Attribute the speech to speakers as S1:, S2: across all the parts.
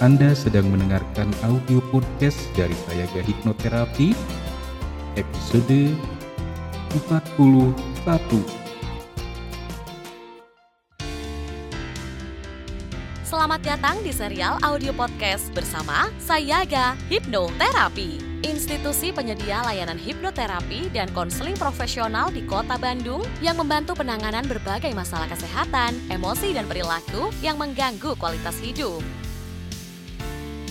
S1: Anda sedang mendengarkan audio podcast dari Sayaga Hipnoterapi episode 41.
S2: Selamat datang di serial audio podcast bersama Sayaga Hipnoterapi. Institusi penyedia layanan hipnoterapi dan konseling profesional di Kota Bandung yang membantu penanganan berbagai masalah kesehatan, emosi, dan perilaku yang mengganggu kualitas hidup.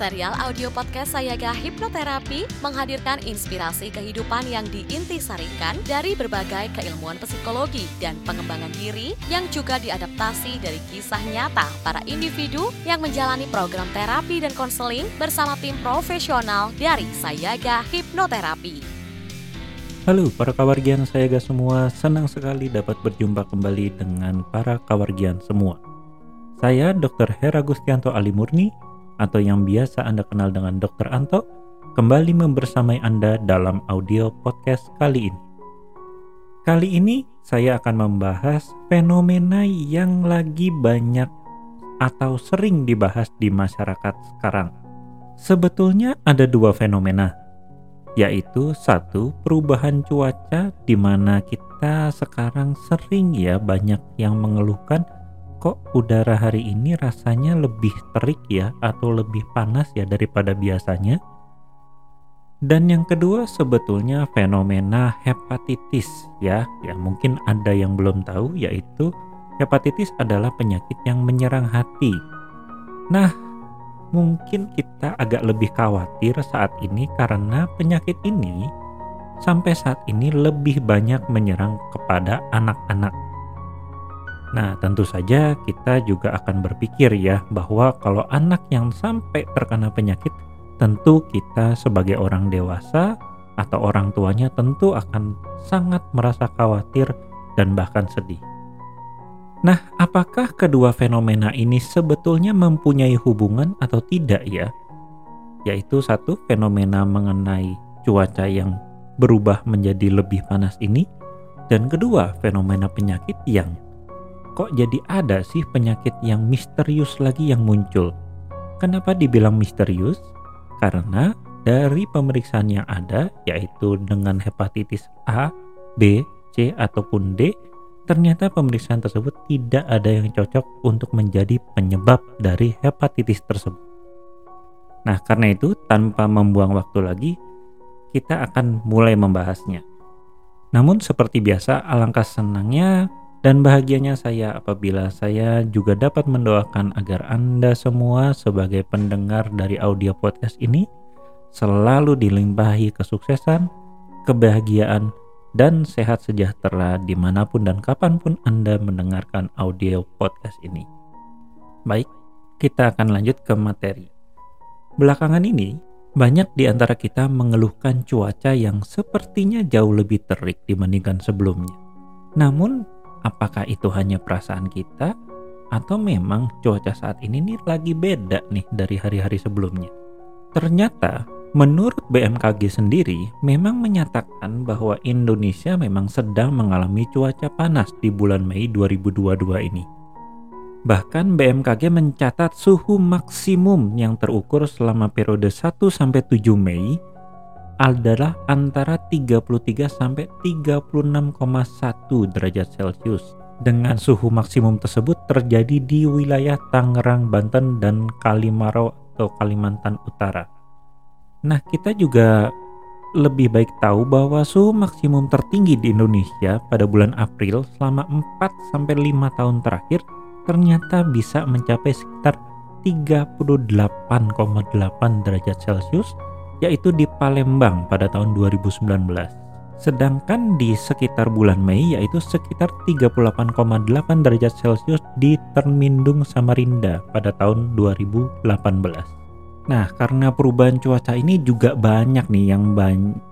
S2: Serial audio podcast Sayaga Hipnoterapi menghadirkan inspirasi kehidupan yang diintisarikan dari berbagai keilmuan psikologi dan pengembangan diri yang juga diadaptasi dari kisah nyata para individu yang menjalani program terapi dan konseling bersama tim profesional dari Sayaga Hipnoterapi.
S3: Halo para kawargian Sayaga semua, senang sekali dapat berjumpa kembali dengan para kawargian semua. Saya Dr. Hera Gustianto Ali Murni atau yang biasa Anda kenal dengan Dr. Anto, kembali membersamai Anda dalam audio podcast kali ini. Kali ini saya akan membahas fenomena yang lagi banyak atau sering dibahas di masyarakat sekarang. Sebetulnya ada dua fenomena, yaitu satu perubahan cuaca di mana kita sekarang sering ya banyak yang mengeluhkan kok udara hari ini rasanya lebih terik ya atau lebih panas ya daripada biasanya. Dan yang kedua sebetulnya fenomena hepatitis ya. Ya mungkin ada yang belum tahu yaitu hepatitis adalah penyakit yang menyerang hati. Nah, mungkin kita agak lebih khawatir saat ini karena penyakit ini sampai saat ini lebih banyak menyerang kepada anak-anak Nah, tentu saja kita juga akan berpikir ya bahwa kalau anak yang sampai terkena penyakit, tentu kita sebagai orang dewasa atau orang tuanya tentu akan sangat merasa khawatir dan bahkan sedih. Nah, apakah kedua fenomena ini sebetulnya mempunyai hubungan atau tidak ya? Yaitu satu fenomena mengenai cuaca yang berubah menjadi lebih panas ini, dan kedua fenomena penyakit yang kok jadi ada sih penyakit yang misterius lagi yang muncul? Kenapa dibilang misterius? Karena dari pemeriksaan yang ada, yaitu dengan hepatitis A, B, C, ataupun D, ternyata pemeriksaan tersebut tidak ada yang cocok untuk menjadi penyebab dari hepatitis tersebut. Nah, karena itu, tanpa membuang waktu lagi, kita akan mulai membahasnya. Namun, seperti biasa, alangkah senangnya dan bahagianya saya apabila saya juga dapat mendoakan agar Anda semua sebagai pendengar dari audio podcast ini selalu dilimpahi kesuksesan, kebahagiaan, dan sehat sejahtera di mana pun dan kapan pun Anda mendengarkan audio podcast ini. Baik, kita akan lanjut ke materi. Belakangan ini, banyak di antara kita mengeluhkan cuaca yang sepertinya jauh lebih terik dibandingkan sebelumnya. Namun, apakah itu hanya perasaan kita atau memang cuaca saat ini nih lagi beda nih dari hari-hari sebelumnya. Ternyata menurut BMKG sendiri memang menyatakan bahwa Indonesia memang sedang mengalami cuaca panas di bulan Mei 2022 ini. Bahkan BMKG mencatat suhu maksimum yang terukur selama periode 1 sampai 7 Mei adalah antara 33 sampai 36,1 derajat Celcius. Dengan suhu maksimum tersebut terjadi di wilayah Tangerang, Banten dan Kalimaro atau Kalimantan Utara. Nah, kita juga lebih baik tahu bahwa suhu maksimum tertinggi di Indonesia pada bulan April selama 4 sampai 5 tahun terakhir ternyata bisa mencapai sekitar 38,8 derajat Celcius yaitu di Palembang pada tahun 2019. Sedangkan di sekitar bulan Mei yaitu sekitar 38,8 derajat Celcius di Termindung Samarinda pada tahun 2018. Nah, karena perubahan cuaca ini juga banyak nih yang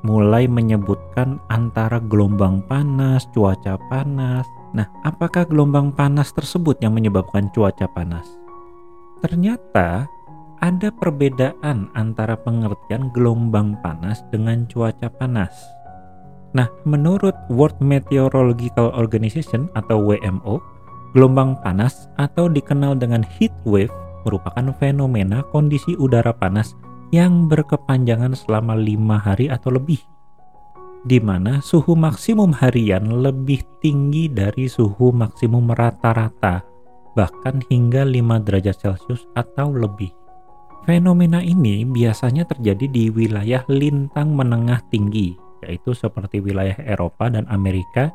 S3: mulai menyebutkan antara gelombang panas, cuaca panas, Nah, apakah gelombang panas tersebut yang menyebabkan cuaca panas? Ternyata ada perbedaan antara pengertian gelombang panas dengan cuaca panas. Nah, menurut World Meteorological Organization atau WMO, gelombang panas atau dikenal dengan heat wave merupakan fenomena kondisi udara panas yang berkepanjangan selama lima hari atau lebih di mana suhu maksimum harian lebih tinggi dari suhu maksimum rata-rata, bahkan hingga 5 derajat Celcius atau lebih. Fenomena ini biasanya terjadi di wilayah lintang menengah tinggi, yaitu seperti wilayah Eropa dan Amerika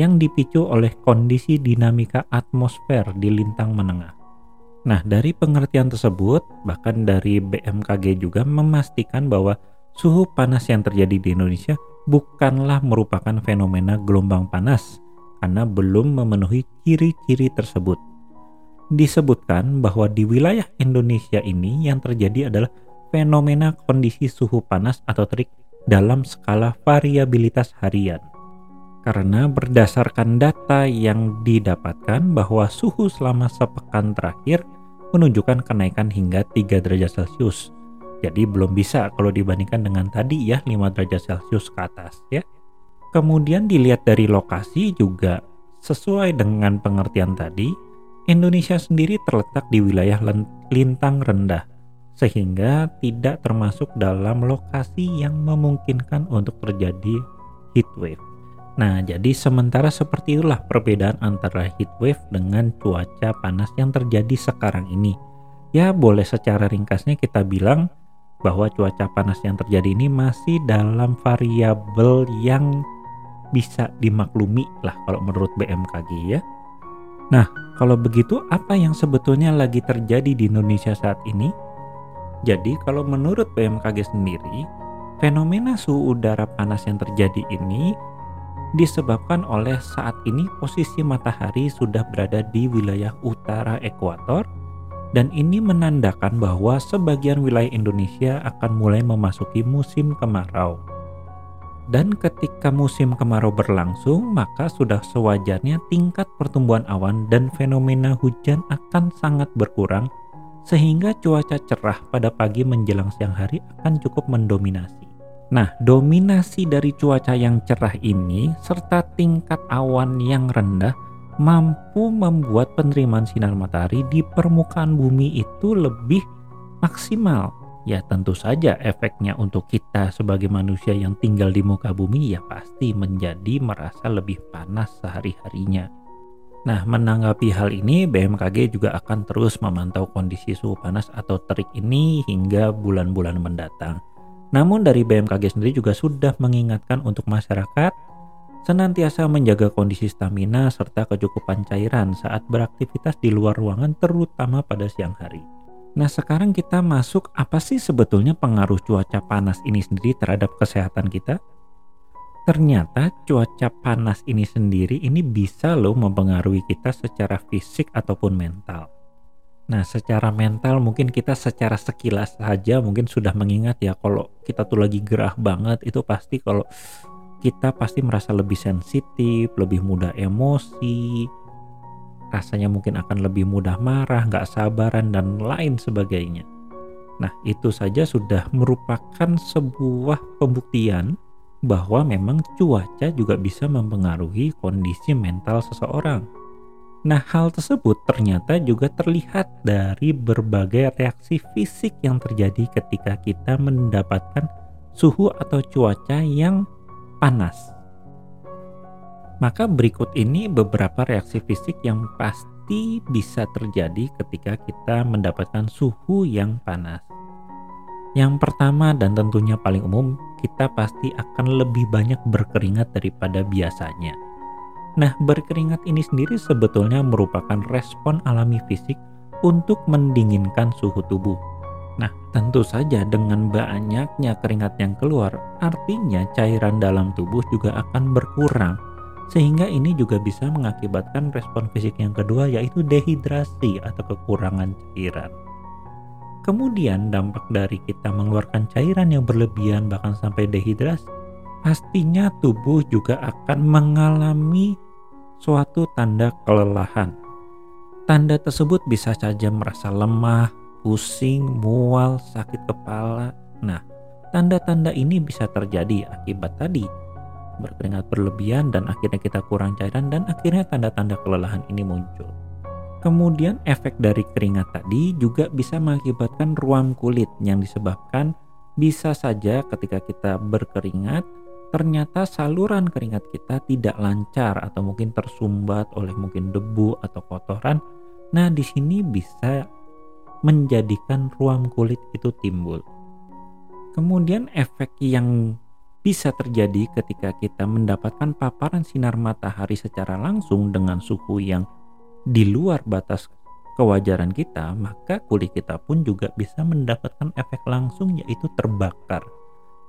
S3: yang dipicu oleh kondisi dinamika atmosfer di lintang menengah. Nah, dari pengertian tersebut, bahkan dari BMKG juga memastikan bahwa suhu panas yang terjadi di Indonesia bukanlah merupakan fenomena gelombang panas karena belum memenuhi ciri-ciri tersebut. Disebutkan bahwa di wilayah Indonesia ini yang terjadi adalah fenomena kondisi suhu panas atau terik dalam skala variabilitas harian. Karena berdasarkan data yang didapatkan bahwa suhu selama sepekan terakhir menunjukkan kenaikan hingga 3 derajat Celcius jadi belum bisa kalau dibandingkan dengan tadi ya 5 derajat Celcius ke atas ya. Kemudian dilihat dari lokasi juga sesuai dengan pengertian tadi, Indonesia sendiri terletak di wilayah lintang rendah sehingga tidak termasuk dalam lokasi yang memungkinkan untuk terjadi heat wave. Nah, jadi sementara seperti itulah perbedaan antara heat wave dengan cuaca panas yang terjadi sekarang ini. Ya, boleh secara ringkasnya kita bilang bahwa cuaca panas yang terjadi ini masih dalam variabel yang bisa dimaklumi lah kalau menurut BMKG ya. Nah, kalau begitu apa yang sebetulnya lagi terjadi di Indonesia saat ini? Jadi kalau menurut BMKG sendiri, fenomena suhu udara panas yang terjadi ini disebabkan oleh saat ini posisi matahari sudah berada di wilayah utara ekuator dan ini menandakan bahwa sebagian wilayah Indonesia akan mulai memasuki musim kemarau. Dan ketika musim kemarau berlangsung, maka sudah sewajarnya tingkat pertumbuhan awan dan fenomena hujan akan sangat berkurang, sehingga cuaca cerah pada pagi menjelang siang hari akan cukup mendominasi. Nah, dominasi dari cuaca yang cerah ini serta tingkat awan yang rendah mampu membuat penerimaan sinar matahari di permukaan bumi itu lebih maksimal. Ya tentu saja efeknya untuk kita sebagai manusia yang tinggal di muka bumi ya pasti menjadi merasa lebih panas sehari-harinya. Nah, menanggapi hal ini, BMKG juga akan terus memantau kondisi suhu panas atau terik ini hingga bulan-bulan mendatang. Namun dari BMKG sendiri juga sudah mengingatkan untuk masyarakat senantiasa menjaga kondisi stamina serta kecukupan cairan saat beraktivitas di luar ruangan terutama pada siang hari. Nah sekarang kita masuk apa sih sebetulnya pengaruh cuaca panas ini sendiri terhadap kesehatan kita? Ternyata cuaca panas ini sendiri ini bisa loh mempengaruhi kita secara fisik ataupun mental. Nah, secara mental mungkin kita secara sekilas saja mungkin sudah mengingat ya kalau kita tuh lagi gerah banget itu pasti kalau kita pasti merasa lebih sensitif, lebih mudah emosi, rasanya mungkin akan lebih mudah marah, nggak sabaran, dan lain sebagainya. Nah, itu saja sudah merupakan sebuah pembuktian bahwa memang cuaca juga bisa mempengaruhi kondisi mental seseorang. Nah, hal tersebut ternyata juga terlihat dari berbagai reaksi fisik yang terjadi ketika kita mendapatkan suhu atau cuaca yang panas. Maka berikut ini beberapa reaksi fisik yang pasti bisa terjadi ketika kita mendapatkan suhu yang panas. Yang pertama dan tentunya paling umum, kita pasti akan lebih banyak berkeringat daripada biasanya. Nah, berkeringat ini sendiri sebetulnya merupakan respon alami fisik untuk mendinginkan suhu tubuh. Nah, tentu saja dengan banyaknya keringat yang keluar, artinya cairan dalam tubuh juga akan berkurang. Sehingga ini juga bisa mengakibatkan respon fisik yang kedua yaitu dehidrasi atau kekurangan cairan. Kemudian dampak dari kita mengeluarkan cairan yang berlebihan bahkan sampai dehidrasi, pastinya tubuh juga akan mengalami suatu tanda kelelahan. Tanda tersebut bisa saja merasa lemah, pusing, mual, sakit kepala. Nah, tanda-tanda ini bisa terjadi akibat tadi berkeringat berlebihan dan akhirnya kita kurang cairan dan akhirnya tanda-tanda kelelahan ini muncul. Kemudian efek dari keringat tadi juga bisa mengakibatkan ruam kulit yang disebabkan bisa saja ketika kita berkeringat ternyata saluran keringat kita tidak lancar atau mungkin tersumbat oleh mungkin debu atau kotoran. Nah, di sini bisa menjadikan ruam kulit itu timbul. Kemudian efek yang bisa terjadi ketika kita mendapatkan paparan sinar matahari secara langsung dengan suhu yang di luar batas kewajaran kita, maka kulit kita pun juga bisa mendapatkan efek langsung yaitu terbakar.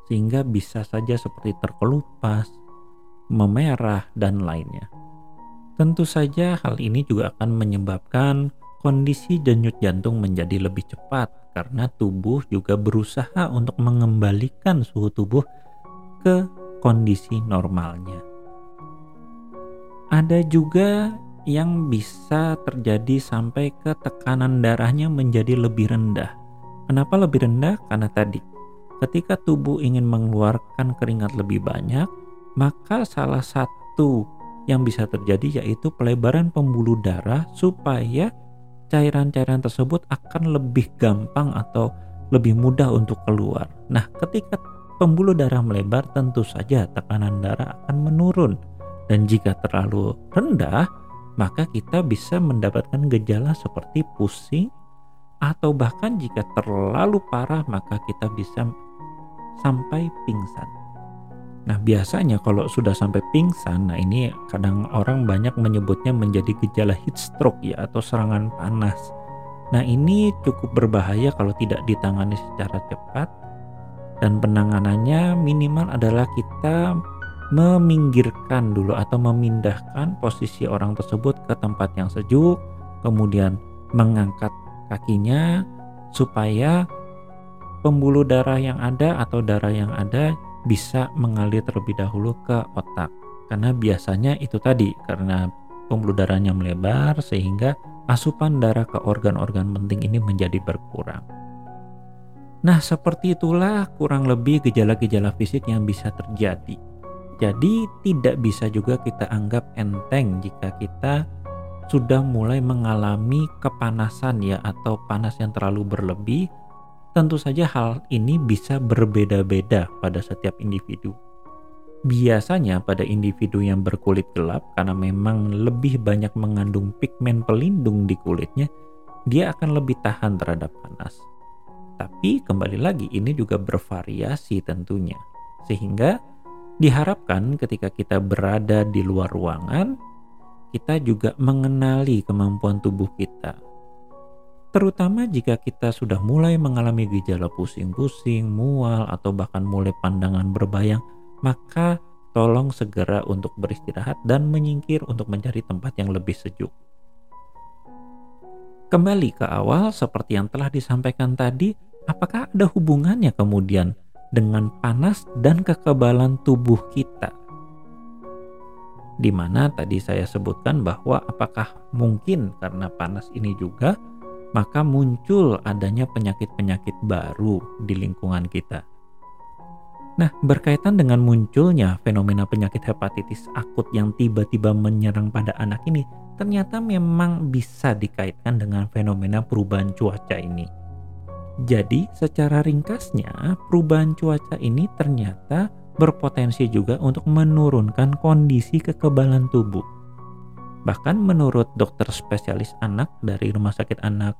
S3: Sehingga bisa saja seperti terkelupas, memerah, dan lainnya. Tentu saja hal ini juga akan menyebabkan kondisi denyut jantung menjadi lebih cepat karena tubuh juga berusaha untuk mengembalikan suhu tubuh ke kondisi normalnya. Ada juga yang bisa terjadi sampai ke tekanan darahnya menjadi lebih rendah. Kenapa lebih rendah? Karena tadi, ketika tubuh ingin mengeluarkan keringat lebih banyak, maka salah satu yang bisa terjadi yaitu pelebaran pembuluh darah supaya cairan-cairan tersebut akan lebih gampang atau lebih mudah untuk keluar. Nah, ketika pembuluh darah melebar, tentu saja tekanan darah akan menurun. Dan jika terlalu rendah, maka kita bisa mendapatkan gejala seperti pusing atau bahkan jika terlalu parah maka kita bisa sampai pingsan. Nah, biasanya kalau sudah sampai pingsan, nah ini kadang orang banyak menyebutnya menjadi gejala heat stroke ya atau serangan panas. Nah, ini cukup berbahaya kalau tidak ditangani secara cepat dan penanganannya minimal adalah kita meminggirkan dulu atau memindahkan posisi orang tersebut ke tempat yang sejuk, kemudian mengangkat kakinya supaya pembuluh darah yang ada atau darah yang ada bisa mengalir terlebih dahulu ke otak. Karena biasanya itu tadi karena pembuluh darahnya melebar sehingga asupan darah ke organ-organ penting ini menjadi berkurang. Nah, seperti itulah kurang lebih gejala-gejala fisik yang bisa terjadi jadi tidak bisa juga kita anggap enteng jika kita sudah mulai mengalami kepanasan ya atau panas yang terlalu berlebih. Tentu saja hal ini bisa berbeda-beda pada setiap individu. Biasanya pada individu yang berkulit gelap karena memang lebih banyak mengandung pigmen pelindung di kulitnya, dia akan lebih tahan terhadap panas. Tapi kembali lagi ini juga bervariasi tentunya. Sehingga Diharapkan ketika kita berada di luar ruangan, kita juga mengenali kemampuan tubuh kita. Terutama jika kita sudah mulai mengalami gejala pusing-pusing, mual, atau bahkan mulai pandangan berbayang, maka tolong segera untuk beristirahat dan menyingkir untuk mencari tempat yang lebih sejuk. Kembali ke awal, seperti yang telah disampaikan tadi, apakah ada hubungannya kemudian dengan panas dan kekebalan tubuh kita. Di mana tadi saya sebutkan bahwa apakah mungkin karena panas ini juga maka muncul adanya penyakit-penyakit baru di lingkungan kita. Nah, berkaitan dengan munculnya fenomena penyakit hepatitis akut yang tiba-tiba menyerang pada anak ini, ternyata memang bisa dikaitkan dengan fenomena perubahan cuaca ini. Jadi, secara ringkasnya, perubahan cuaca ini ternyata berpotensi juga untuk menurunkan kondisi kekebalan tubuh. Bahkan menurut dokter spesialis anak dari Rumah Sakit Anak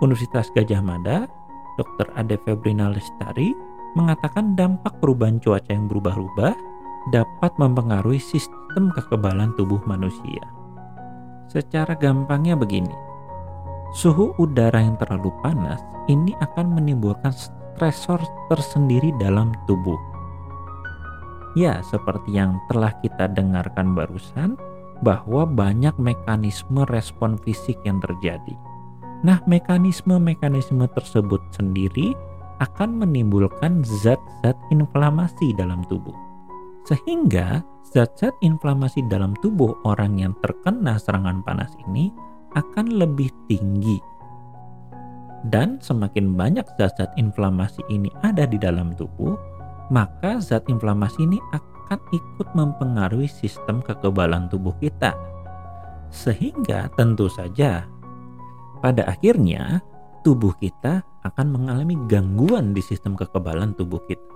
S3: Universitas Gajah Mada, Dr. Ade Febrina Lestari, mengatakan dampak perubahan cuaca yang berubah-ubah dapat mempengaruhi sistem kekebalan tubuh manusia. Secara gampangnya begini, Suhu udara yang terlalu panas ini akan menimbulkan stresor tersendiri dalam tubuh. Ya, seperti yang telah kita dengarkan barusan, bahwa banyak mekanisme respon fisik yang terjadi. Nah, mekanisme-mekanisme tersebut sendiri akan menimbulkan zat-zat inflamasi dalam tubuh. Sehingga zat-zat inflamasi dalam tubuh orang yang terkena serangan panas ini akan lebih tinggi. Dan semakin banyak zat-zat inflamasi ini ada di dalam tubuh, maka zat inflamasi ini akan ikut mempengaruhi sistem kekebalan tubuh kita. Sehingga tentu saja pada akhirnya tubuh kita akan mengalami gangguan di sistem kekebalan tubuh kita.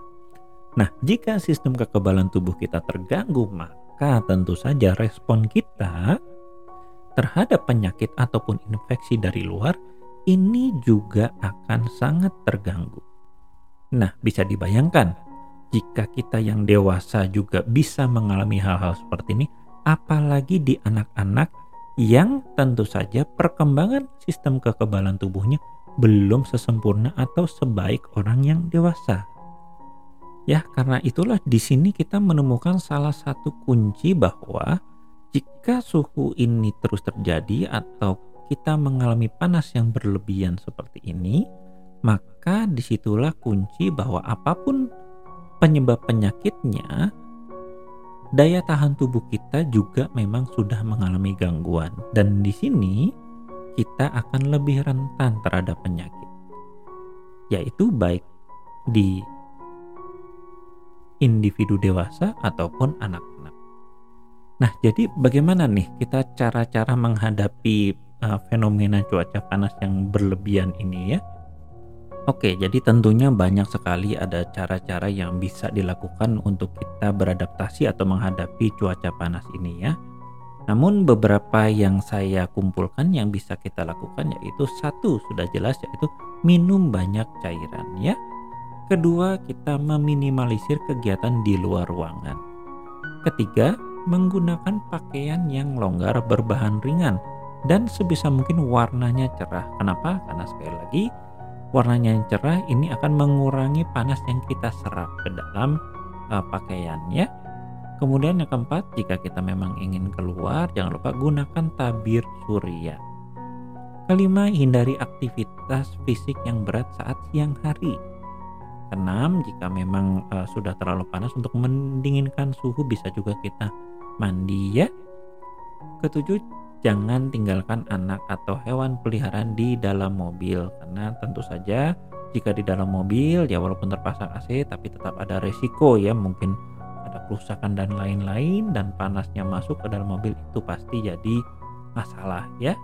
S3: Nah, jika sistem kekebalan tubuh kita terganggu, maka tentu saja respon kita terhadap penyakit ataupun infeksi dari luar ini juga akan sangat terganggu. Nah, bisa dibayangkan jika kita yang dewasa juga bisa mengalami hal-hal seperti ini, apalagi di anak-anak yang tentu saja perkembangan sistem kekebalan tubuhnya belum sesempurna atau sebaik orang yang dewasa. Ya, karena itulah di sini kita menemukan salah satu kunci bahwa jika suhu ini terus terjadi atau kita mengalami panas yang berlebihan seperti ini, maka di situlah kunci bahwa apa pun penyebab penyakitnya, daya tahan tubuh kita juga memang sudah mengalami gangguan. Dan di sini kita akan lebih rentan terhadap penyakit, yaitu baik di individu dewasa ataupun anak-anak. Nah, jadi bagaimana nih kita cara-cara menghadapi uh, fenomena cuaca panas yang berlebihan ini ya? Oke, jadi tentunya banyak sekali ada cara-cara yang bisa dilakukan untuk kita beradaptasi atau menghadapi cuaca panas ini ya. Namun beberapa yang saya kumpulkan yang bisa kita lakukan yaitu satu sudah jelas yaitu minum banyak cairan ya. Kedua, kita meminimalisir kegiatan di luar ruangan. Ketiga, menggunakan pakaian yang longgar berbahan ringan dan sebisa mungkin warnanya cerah. Kenapa? Karena sekali lagi warnanya yang cerah ini akan mengurangi panas yang kita serap ke dalam uh, pakaian ya. Kemudian yang keempat, jika kita memang ingin keluar, jangan lupa gunakan tabir surya. Kelima, hindari aktivitas fisik yang berat saat siang hari Keenam, jika memang uh, sudah terlalu panas untuk mendinginkan suhu bisa juga kita mandi ya. Ketujuh, jangan tinggalkan anak atau hewan peliharaan di dalam mobil karena tentu saja jika di dalam mobil ya walaupun terpasang AC tapi tetap ada resiko ya mungkin ada kerusakan dan lain-lain dan panasnya masuk ke dalam mobil itu pasti jadi masalah ya.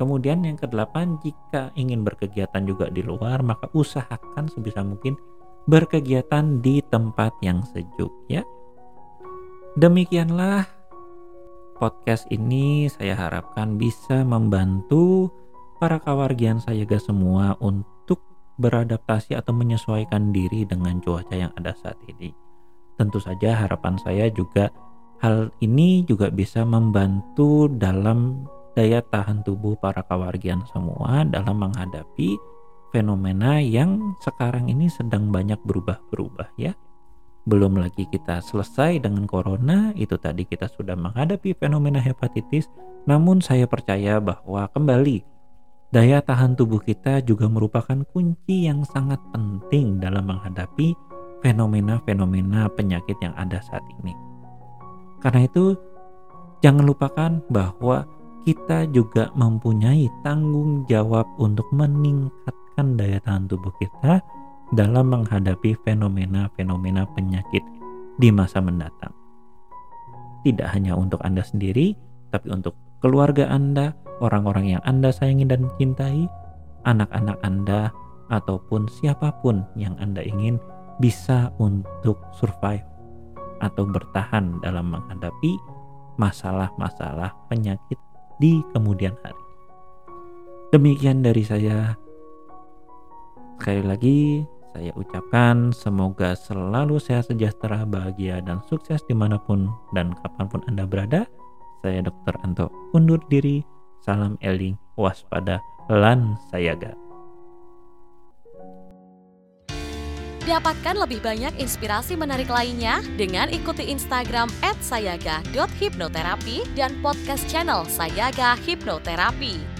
S3: Kemudian yang kedelapan, jika ingin berkegiatan juga di luar, maka usahakan sebisa mungkin berkegiatan di tempat yang sejuk ya. Demikianlah podcast ini saya harapkan bisa membantu para kawargian saya semua untuk beradaptasi atau menyesuaikan diri dengan cuaca yang ada saat ini. Tentu saja harapan saya juga hal ini juga bisa membantu dalam daya tahan tubuh para kawargian semua dalam menghadapi fenomena yang sekarang ini sedang banyak berubah-berubah ya. Belum lagi kita selesai dengan corona, itu tadi kita sudah menghadapi fenomena hepatitis, namun saya percaya bahwa kembali daya tahan tubuh kita juga merupakan kunci yang sangat penting dalam menghadapi fenomena-fenomena penyakit yang ada saat ini. Karena itu, jangan lupakan bahwa kita juga mempunyai tanggung jawab untuk meningkatkan daya tahan tubuh kita dalam menghadapi fenomena-fenomena penyakit di masa mendatang. Tidak hanya untuk Anda sendiri, tapi untuk keluarga Anda, orang-orang yang Anda sayangi dan cintai, anak-anak Anda, ataupun siapa pun yang Anda ingin bisa untuk survive atau bertahan dalam menghadapi masalah-masalah penyakit di kemudian hari. Demikian dari saya. Sekali lagi, saya ucapkan semoga selalu sehat sejahtera, bahagia, dan sukses di mana pun dan kapan pun Anda berada. Saya Dr. Anto undur diri. Salam eling, waspada, lan sayaga.
S2: Dapatkan lebih banyak inspirasi menarik lainnya dengan ikuti Instagram @sayaga.hipnoterapi dan podcast channel Sayaga Hipnoterapi.